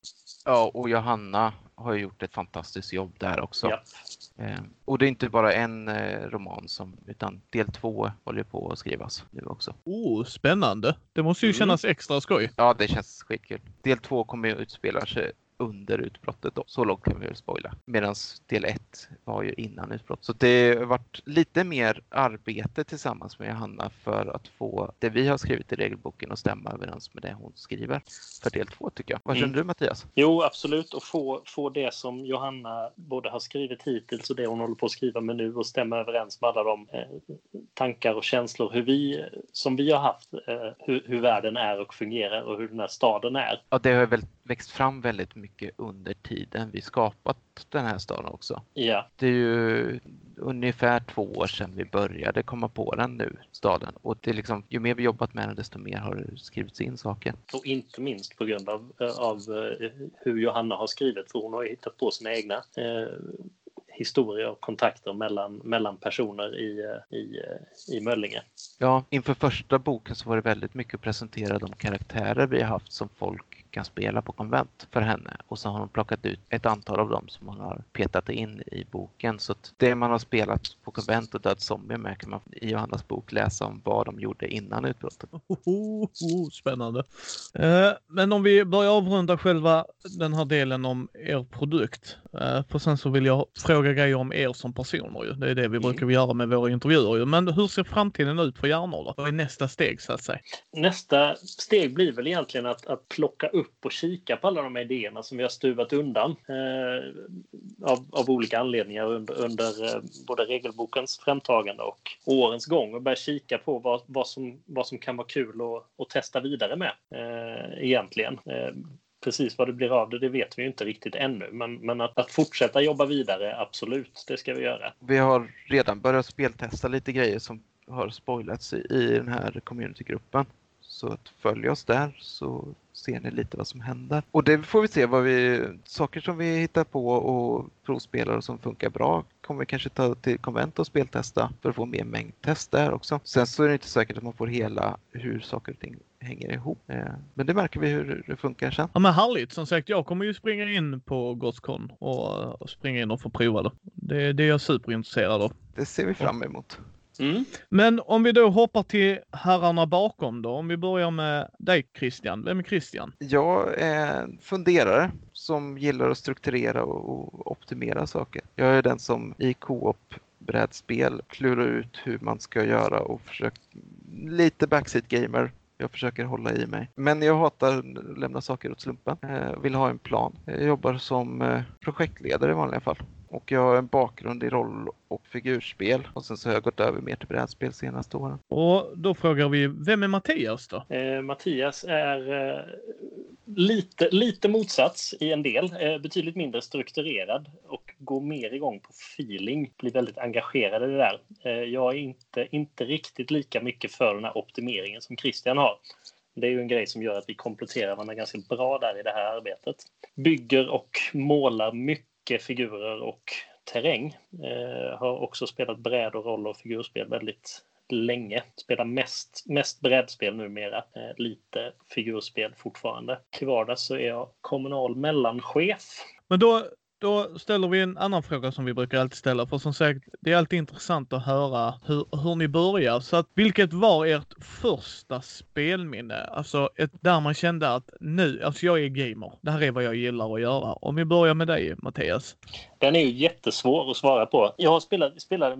Ja, och Johanna har ju gjort ett fantastiskt jobb där också. Ja. Eh, och det är inte bara en eh, roman som, utan del två håller på att skrivas nu också. Oh, spännande. Det måste ju Mm. kännas extra skoj. Ja, det känns skitkul. Del två kommer ju utspela sig under utbrottet då. Så långt kan vi väl spoila. Medan del ett var ju innan utbrott. Så det har varit lite mer arbete tillsammans med Johanna för att få det vi har skrivit i regelboken att stämma överens med det hon skriver för del två tycker jag. Vad känner Mm. du Mattias? Jo, absolut. Och få, få det som Johanna både har skrivit hittills och det hon håller på att skriva med nu och stämma överens med alla de eh, tankar och känslor hur vi, som vi har haft, eh, hur, hur världen är och fungerar och hur den här staden är. Ja, det har väl växt fram väldigt mycket under tiden vi skapat den här staden också. Ja, Det är ju ungefär två år sedan vi började komma på den nu, staden. Och det är liksom, ju mer vi jobbat med den, desto mer har det skrivits in saker. och inte minst på grund av, av eh, hur Johanna har skrivit, för hon har ju hittat på sina egna eh, historier och kontakter mellan, mellan personer i, eh, i, eh, i Möllinge. Ja, inför första boken så var det väldigt mycket att presentera de karaktärer vi har haft som folk kan spela på konvent för henne. Och så har hon plockat ut ett antal av dem som hon har petat in i boken. Så att det man har spelat på konvent och Död Zombie med kan man i Johannas bok läsa om vad de gjorde innan utbrottet. Oh, oh, oh, spännande. Eh, men om vi börjar avrunda själva den här delen om er produkt. Eh, för sen så vill jag fråga grejer om er som personer ju. Det är det vi brukar göra med våra intervjuer ju. Men hur ser framtiden ut för hjärnor då? Vad är nästa steg så att säga? Nästa steg blir väl egentligen att, att plocka upp och kika på alla de här idéerna som vi har stuvat undan eh, av, av olika anledningar under, under eh, både regelbokens framtagande och årens gång och börja kika på vad, vad, som, vad som kan vara kul att, att testa vidare med eh, egentligen. Precis vad det blir av det, det vet vi ju inte riktigt ännu. Men, men att, att fortsätta jobba vidare, absolut, det ska vi göra. Vi har redan börjat speltesta lite grejer som har spoilats i, i den här communitygruppen. Så att följ oss där så ser ni lite vad som händer. Och det får vi se vad vi, saker som vi hittar på och provspelar och som funkar bra kommer vi kanske ta till konvent och speltesta för att få mer mängdtest där också. Sen så är det inte säkert att man får hela hur saker och ting hänger ihop. Eh, men det märker vi hur det funkar sen. Ja men härligt. Som sagt, jag kommer ju springa in på Gothcon och springa in och få prova det. Det, det är jag superintresserad av. Det ser vi fram emot. Mm. Men om vi då hoppar till herrarna bakom då. Om vi börjar med dig Christian. Vem är Christian? Jag är en funderare som gillar att strukturera och optimera saker. Jag är den som i co-op brädspel klurar ut hur man ska göra och försöker lite backseat gamer jag försöker hålla i mig. Men jag hatar att lämna saker åt slumpen. Jag vill ha en plan. Jag jobbar som eh, projektledare i vanliga fall. Och jag har en bakgrund i roll och figurspel och sen så har jag gått över mer till brädspel senaste åren. Och då frågar vi, vem är Mattias då? Eh, Mattias är eh, lite, lite motsats i en del, eh, betydligt mindre strukturerad och går mer igång på feeling, blir väldigt engagerad i det där. Eh, jag är inte, inte riktigt lika mycket för den här optimeringen som Christian har. Det är ju en grej som gör att vi kompletterar varandra ganska bra där i det här arbetet. Bygger och målar mycket figurer och terräng. Eh, har också spelat bräd och roll och figurspel väldigt länge. Spelar mest, mest brädspel numera. Eh, lite figurspel fortfarande. Till vardags så är jag kommunal mellanchef. Men då, då ställer vi en annan fråga som vi brukar alltid ställa. För som sagt, det är alltid intressant att höra hur, hur ni börjar. Så att, vilket var ert första spelminne? Alltså ett, där man kände att nu, alltså jag är gamer. Det här är vad jag gillar att göra. Om vi börjar med dig Mattias. Den är ju jättesvår att svara på. Jag spelade, spelade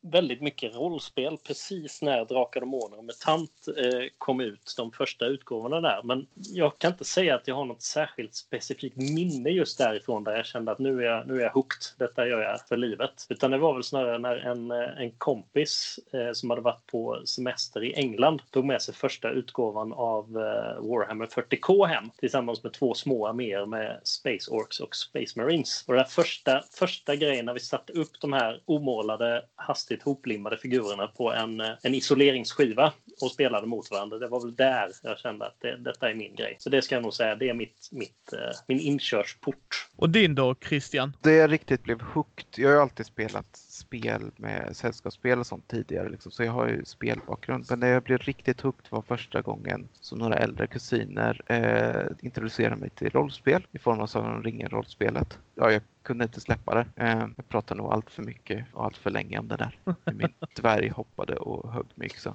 väldigt mycket rollspel precis när Drakar och Månar och MUTANT eh, kom ut, de första utgåvorna där. Men jag kan inte säga att jag har något särskilt specifikt minne just därifrån där jag kände att nu är jag, nu är jag hooked, detta gör jag för livet. Utan det var väl snarare när en, eh, en kompis eh, som hade varit på semester i England tog med sig första utgåvan av eh, Warhammer 40K hem tillsammans med två små arméer med Space Orcs och Space Marines. Och det första där första grejen när vi satte upp de här omålade, hastigt hoplimmade figurerna på en, en isoleringsskiva och spelade mot varandra. Det var väl där jag kände att det, detta är min grej. Så det ska jag nog säga, det är mitt, mitt, uh, min inkörsport. Och din då, Christian? Det jag riktigt blev hooked, jag har ju alltid spelat spel med sällskapsspel och sånt tidigare, liksom, så jag har ju spelbakgrund. Men det jag blev riktigt hooked var första gången som några äldre kusiner eh, introducerade mig till rollspel i form av Sagan om ringen-rollspelet. Ja, jag kunde inte släppa det. Eh, jag pratade nog allt för mycket och allt för länge om det där. Min dvärg hoppade och högg mig yxa.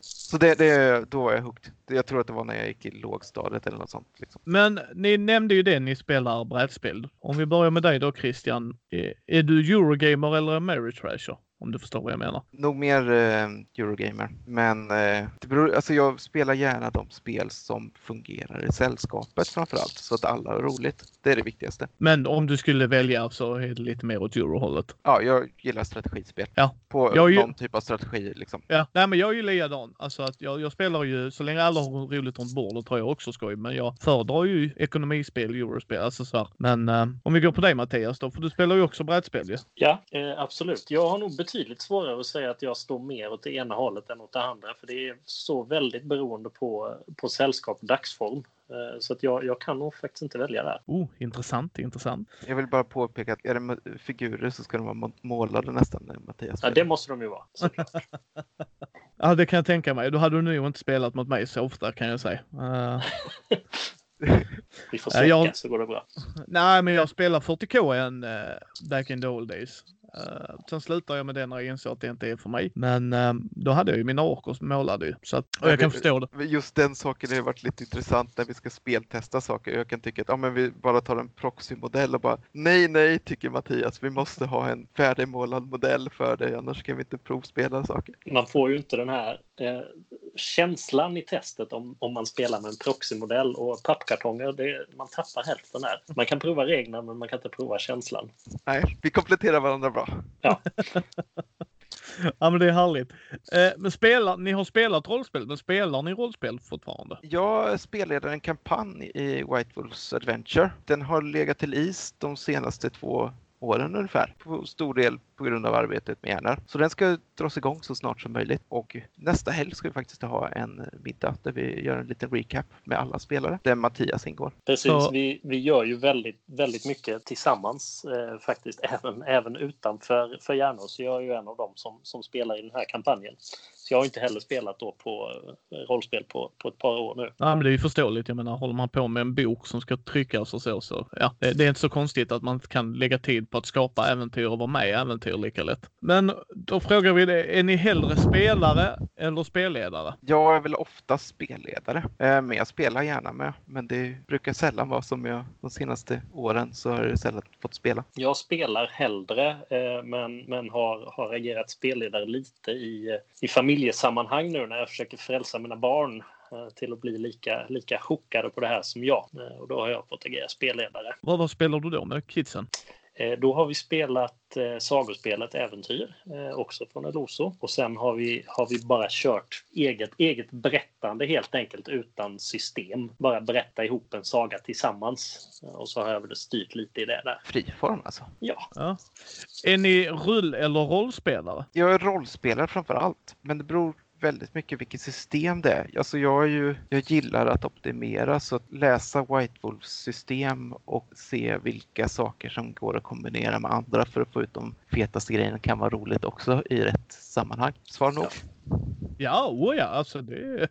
Så det, det, då var jag hooked. Jag tror att det var när jag gick i lågstadiet eller något sånt. Liksom. Men ni nämnde ju det, ni spelar brädspel. Om vi börjar med dig då Christian. Är, är du Eurogamer eller Ameritrasher? Om du förstår vad jag menar. Nog mer eh, Eurogamer. Men eh, det beror, alltså jag spelar gärna de spel som fungerar i sällskapet framförallt. Så att alla har roligt. Det är det viktigaste. Men om du skulle välja så är det lite mer åt Eurohållet. Ja, jag gillar strategispel. Ja. På Jag ju- någon typ av strategi liksom. Ja, nej men jag är ju likadan. Alltså att jag, jag spelar ju, så länge alla har roligt runt bordet har jag också skoj. Men jag föredrar ju ekonomispel, eurospel, alltså så här. Men eh, om vi går på dig Mattias då, för du spelar ju också brädspel ju. Ja, eh, absolut. Jag har nog betydligt svårare att säga att jag står mer åt det ena hållet än åt det andra. För det är så väldigt beroende på, på sällskap och dagsform. Eh, så att jag, jag kan nog faktiskt inte välja där. Oh, intressant, intressant. Jag vill bara påpeka att är det figurer så ska de vara må- målade nästan när Mattias Ja, spelar. det måste de ju vara. Ja, det kan jag tänka mig. Då hade du nog inte spelat mot mig så ofta kan jag säga. Eh, Vi får Ja, säkra jag- så går det bra. nej, men jag spelade 40K en uh, back in the old days. Uh, sen slutade jag med det när jag insåg att det inte är för mig. Men eh, då hade jag ju mina orkers målade ju. Så att, och jag kan förstå det. Just den saken har varit lite intressant när vi ska speltesta saker. Jag kan tycka att ja, men vi bara tar en proxymodell och bara nej, nej, tycker Mattias. Vi måste ha en färdigmålad modell för det, annars kan vi inte provspela saker. Man får ju inte den här eh, känslan i testet om, om man spelar med en proxymodell och pappkartonger. Det, man tappar hälften där. Man kan prova reglerna men man kan inte prova känslan. Nej, vi kompletterar varandra bra. Ja, men det är härligt. Eh, men spelar, ni har spelat rollspel, men spelar ni rollspel fortfarande? Jag spelade en kampanj i White Wolves Adventure. Den har legat till is de senaste två åren ungefär. På stor del på grund av arbetet med hjärnor. Så den ska dras igång så snart som möjligt och nästa helg ska vi faktiskt ha en middag där vi gör en liten recap med alla spelare där Mattias ingår. Precis, Så- vi, vi gör ju väldigt, väldigt mycket tillsammans eh, faktiskt, även, även utanför för hjärnor. Så jag är ju en av dem som, som spelar i den här kampanjen. Så jag har inte heller spelat då på eh, rollspel på, på ett par år nu. Ja, men det är ju förståeligt. Jag menar, håller man på med en bok som ska tryckas och så, så ja, det, det är inte så konstigt att man inte kan lägga tid på att skapa äventyr och vara med i äventyr lika lätt. Men då frågar vi det, är ni hellre spelare eller spelledare? Jag är väl ofta spelledare, eh, men jag spelar gärna med. Men det brukar sällan vara som jag de senaste åren så har jag sällan fått spela. Jag spelar hellre, eh, men, men har, har agerat spelledare lite i, i familjesammanhang nu när jag försöker frälsa mina barn eh, till att bli lika, lika chockade på det här som jag. Eh, och då har jag fått agera spelledare. Vad, vad spelar du då med kidsen? Eh, Då har vi spelat eh, sagospelet Äventyr, eh, också från Eloso. Och sen har vi, har vi bara kört eget, eget berättande helt enkelt utan system. Bara berätta ihop en saga tillsammans. Eh, Och så har jag väl styrt lite i det där. Friform alltså. Ja, Ja. Är ni rull eller rollspelare? Jag är rollspelare framför allt, men det beror väldigt mycket vilket system det är. Alltså jag, är ju, jag gillar att optimera så att läsa White Wolfs system och se vilka saker som går att kombinera med andra för att få ut de fetaste grejerna kan vara roligt också i rätt sammanhang. Svar nog. Ja, oh ja, alltså det...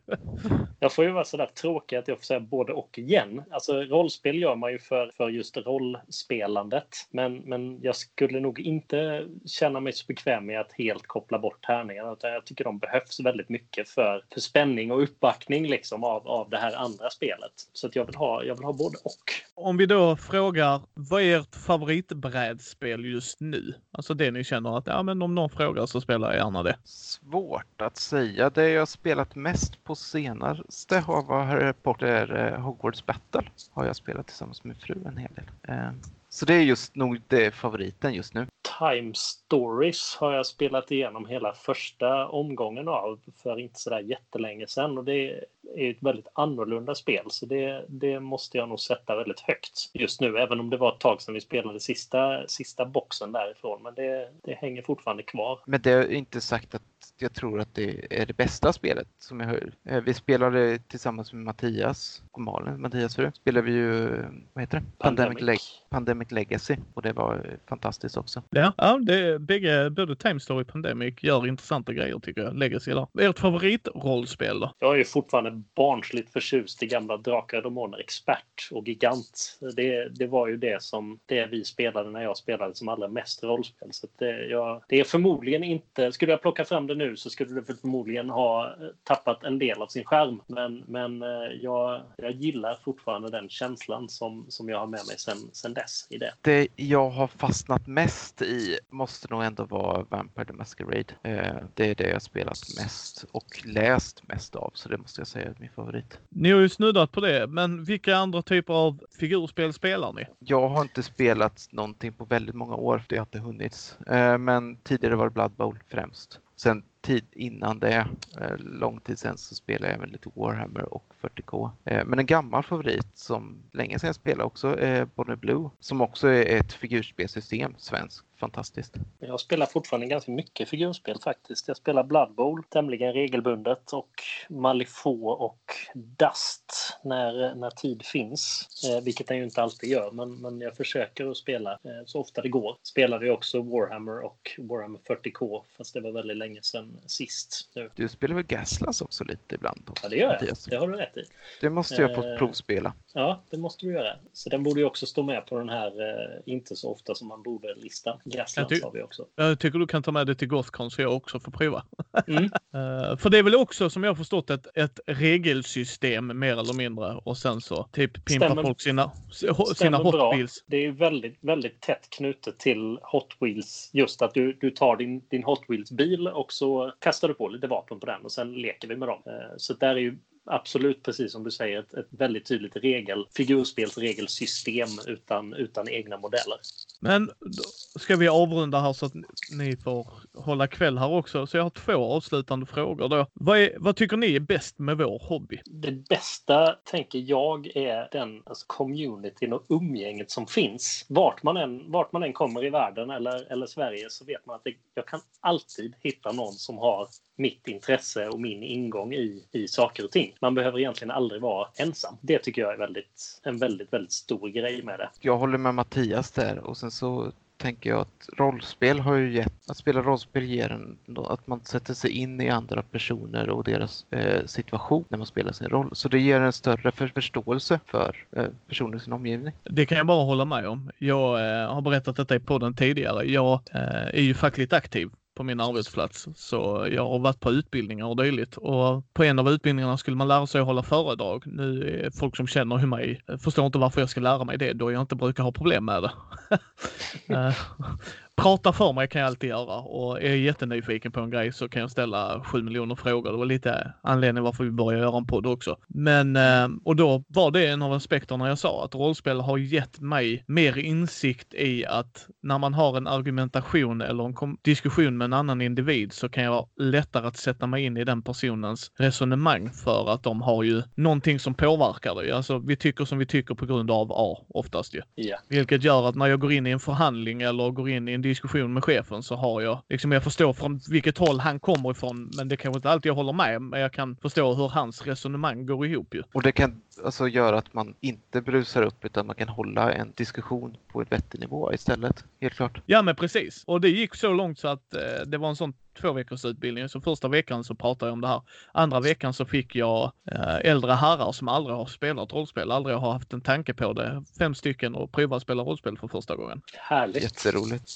jag får ju vara sådär tråkig att jag får säga både och igen. Alltså rollspel gör man ju för, för just rollspelandet. Men, men jag skulle nog inte känna mig så bekväm med att helt koppla bort tärningarna. Utan jag tycker de behövs väldigt mycket för, för spänning och uppbackning liksom av, av det här andra spelet. Så att jag vill ha, jag vill ha både och. Om vi då frågar, vad är ert favoritbrädspel just nu? Alltså det ni känner att, ja men om någon frågar så spelar jag gärna det. Svårt att säga. Det jag spelat mest på senaste har varit Potter eh, Hogwarts Battle. Har jag spelat tillsammans med fru en hel del. Eh, Så det är just nog det favoriten just nu. Time Stories har jag spelat igenom hela första omgången av för inte sådär jättelänge sedan. Och det är ett väldigt annorlunda spel så det, det måste jag nog sätta väldigt högt just nu. Även om det var ett tag sedan vi spelade sista, sista boxen därifrån. Men det, det hänger fortfarande kvar. Men det är inte sagt att jag tror att det är det bästa spelet som jag hör. Eh, Vi spelade tillsammans med Mattias och Malin, Mattias fru, spelade vi ju, vad heter det? Pandemic, Leg Pandemic Legacy och det var fantastiskt också. Ja, ja det, bägge, både Time Story och Pandemic gör intressanta grejer tycker jag. Legacy där. Ert favoritrollspel då? Jag är fortfarande barnsligt förtjust i gamla Drakar och Demoner Expert och Gigant. Det, det var ju det som det vi spelade när jag spelade som allra mest rollspel. Så att det, jag, det är förmodligen inte... Skulle jag plocka fram det nu så skulle det förmodligen ha eh, tappat en del av sin skärm. Men, men eh, jag, jag gillar fortfarande den känslan som, som jag har med mig sen, sen dess i det. Det jag har fastnat mest i måste nog ändå vara Vampire the Masquerade. Eh, Det är det jag spelat mest och läst mest av så det måste jag säga är min favorit. Ni har ju snuddat på det, men vilka andra typer av figurspel spelar ni? Jag har inte spelat någonting på väldigt många år för det har inte hunnits. Men tidigare var det Blood Bowl främst. Sen tid innan det, eh, lång tid sen, så spelade jag även lite Warhammer och 40K. Eh, Men en gammal favorit som länge sedan jag spelade också är Bonnie Blue som också är ett figurspelsystem, svenskt. Fantastiskt. Jag spelar fortfarande ganska mycket figurspel faktiskt. Jag spelar Blood Bowl tämligen regelbundet och Malifaux och Dust när, när tid finns. Eh, vilket den ju inte alltid gör, men, men jag försöker att spela eh, så ofta det går. Spelade ju också Warhammer och Warhammer 40K, fast det var väldigt länge sedan sist nu. Du spelar väl Gaslas också lite ibland? Då, Ja, det gör jag. Det har du rätt i. Det måste jag få Eh, provspela. Ja, det måste du göra. Så den borde ju också stå med på den här eh, inte så ofta som man borde-listan. Jag Gaslands ty- har vi också. Jag tycker du kan ta med det till Gothcon så jag också får prova. Mm. Eh, för det är väl också som jag har förstått ett, ett regelsystem mer eller mindre och sen så typ pimpa Stämmer. folk sina, sina Hot. Wheels. Det är väldigt, väldigt tätt knutet till Hot Wheels. Just att du, du tar din, din Hot Wheels-bil och så kastar du på lite vapen på den och sen leker vi med dem. Så där är ju absolut precis som du säger ett, ett väldigt tydligt regel, figurspelsregelsystem utan, utan egna modeller. Men ska vi avrunda här så att ni får hålla kväll här också. Så jag har två avslutande frågor då. Vad, är, vad tycker ni är bäst med vår hobby? Det bästa, tänker jag, är den alltså, communityn och umgänget som finns. Vart man än, vart man än kommer i världen eller, eller Sverige så vet man att det, jag kan alltid hitta någon som har mitt intresse och min ingång i, i saker och ting. Man behöver egentligen aldrig vara ensam. Det tycker jag är väldigt, en väldigt, väldigt stor grej med det. Jag håller med Mattias där och sen så tänker jag att rollspel har ju gett, att spela rollspel ger en, att man sätter sig in i andra personer och deras eh, situation när man spelar sin roll. Så det ger en större för, förståelse för eh, personer i sin omgivning. Det kan jag bara hålla med om. Jag eh, har berättat detta i podden tidigare. Jag eh, är ju fackligt aktiv på min arbetsplats. Så jag har varit på utbildningar och dylikt och på en av utbildningarna skulle man lära sig att hålla föredrag. Nu är folk som känner mig eh, förstår inte varför jag ska lära mig det då jag inte brukar ha problem med det. Eh, Prata för mig kan jag alltid göra och är jag jättenyfiken på en grej så kan jag ställa sju miljoner frågor. Det var lite anledningen varför vi började göra en podd också. Men, eh, och då var det en av aspekterna jag sa att rollspel har gett mig mer insikt i att när man har en argumentation eller en diskussion med en annan individ så kan jag vara lättare att sätta mig in i den personens resonemang för att de har ju någonting som påverkar det. Alltså vi tycker som vi tycker på grund av A oftast ju. Yeah. Vilket gör att när jag går in i en förhandling eller går in i en diskussion med chefen så har jag, liksom jag förstår från vilket håll han kommer ifrån, men det kanske inte alltid jag håller med, men jag kan förstå hur hans resonemang går ihop ju. Och det kan alltså göra att man inte brusar upp utan man kan hålla en diskussion på ett vettig nivå istället, helt klart. Ja men precis. Och det gick så långt så att eh, det var en sån två veckors utbildning. Så första veckan så pratade jag om det här. Andra veckan så fick jag eh, äldre herrar som aldrig har spelat rollspel, aldrig har haft en tanke på det. Fem stycken och prova att spela rollspel för första gången. Härligt. Jätteroligt.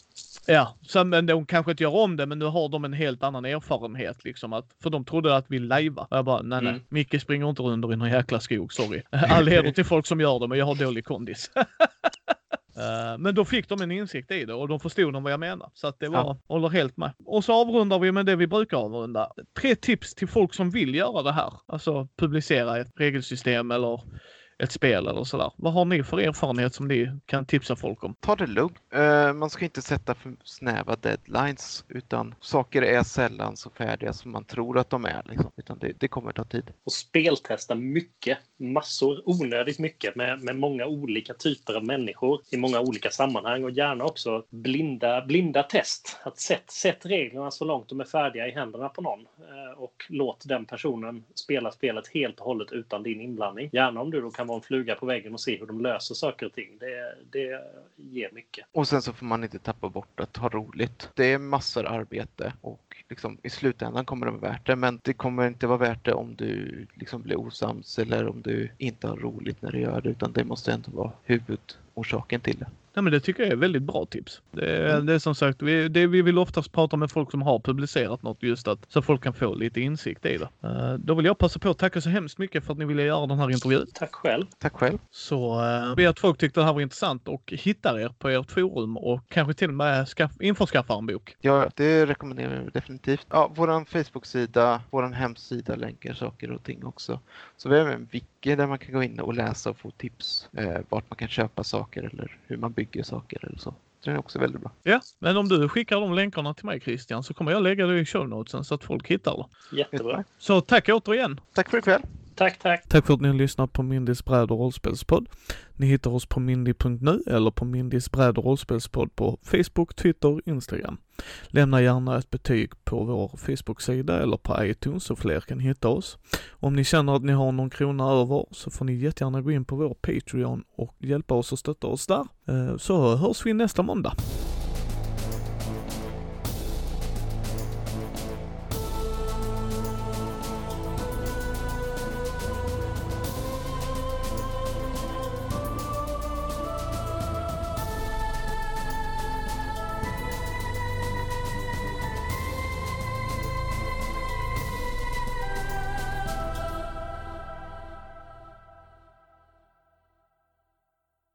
Ja, så, men de kanske inte gör om det, men nu har de en helt annan erfarenhet liksom. Att, för de trodde att vi lajvar. Och jag bara, nej, nej, Mm. Micke springer inte under i någon jäkla skog, sorry. All heder till folk som gör det, men jag har dålig kondis. Eh, Men då fick de en insikt i det och de förstod de vad jag menar. Så att det var, Ja. håller helt med. Och så avrundar vi med det vi brukar avrunda. Tre tips till folk som vill göra det här. Alltså publicera ett regelsystem eller ett spel eller sådär. Vad har ni för erfarenhet som ni kan tipsa folk om? Ta det lugnt. Eh, man ska inte sätta för snäva deadlines utan saker är sällan så färdiga som man tror att de är. Liksom. Utan det, det kommer ta tid. Och speltesta mycket, massor, onödigt mycket med, med många olika typer av människor i många olika sammanhang och gärna också blinda, blinda test. Att sätt, sätt reglerna så långt de är färdiga i händerna på någon eh, och låt den personen spela spelet helt och hållet utan din inblandning. Gärna om du då kan vara en fluga på väggen och se hur de löser saker och ting. Det, det ger mycket. Och sen så får man inte tappa bort att ha roligt. Det är massor arbete och liksom, i slutändan kommer det vara värt det. Men det kommer inte vara värt det om du liksom blir osams eller om du inte har roligt när du gör det. Utan det måste ändå vara huvudorsaken till det. Nej, men det tycker jag är väldigt bra tips. Det är, Mm. det är som sagt, vi, det, vi vill oftast prata med folk som har publicerat något just att så folk kan få lite insikt i det. Eh, då vill jag passa på att tacka så hemskt mycket för att ni ville göra den här intervjun. Tack själv. Tack själv. Så uh, be att folk tyckte det här var intressant och hittar er på ert forum och kanske till och med skaff, införskaffar en bok. Ja, det rekommenderar vi definitivt. Ja, våran Facebook-sida, våran hemsida länkar saker och ting också. Så vi har även en wiki där man kan gå in och läsa och få tips eh, vart man kan köpa saker eller hur man bygger saker eller så. Det är också väldigt bra. Ja, men om du skickar de länkarna till mig Christian så kommer jag lägga det i show notesen så att folk hittar det. Jättebra. Så tack återigen! Tack för ikväll. Tack, tack. Tack för att ni har lyssnat på Mindys bräd och rollspelspodd. Ni hittar oss på mindy.nu eller på Mindys bräd och rollspelspodd på Facebook, Twitter, Instagram. Lämna gärna ett betyg på vår Facebook-sida eller på iTunes så fler kan hitta oss. Om ni känner att ni har någon krona över så får ni jättegärna gå in på vår Patreon och hjälpa oss och stötta oss där. Eh, så hörs vi nästa måndag.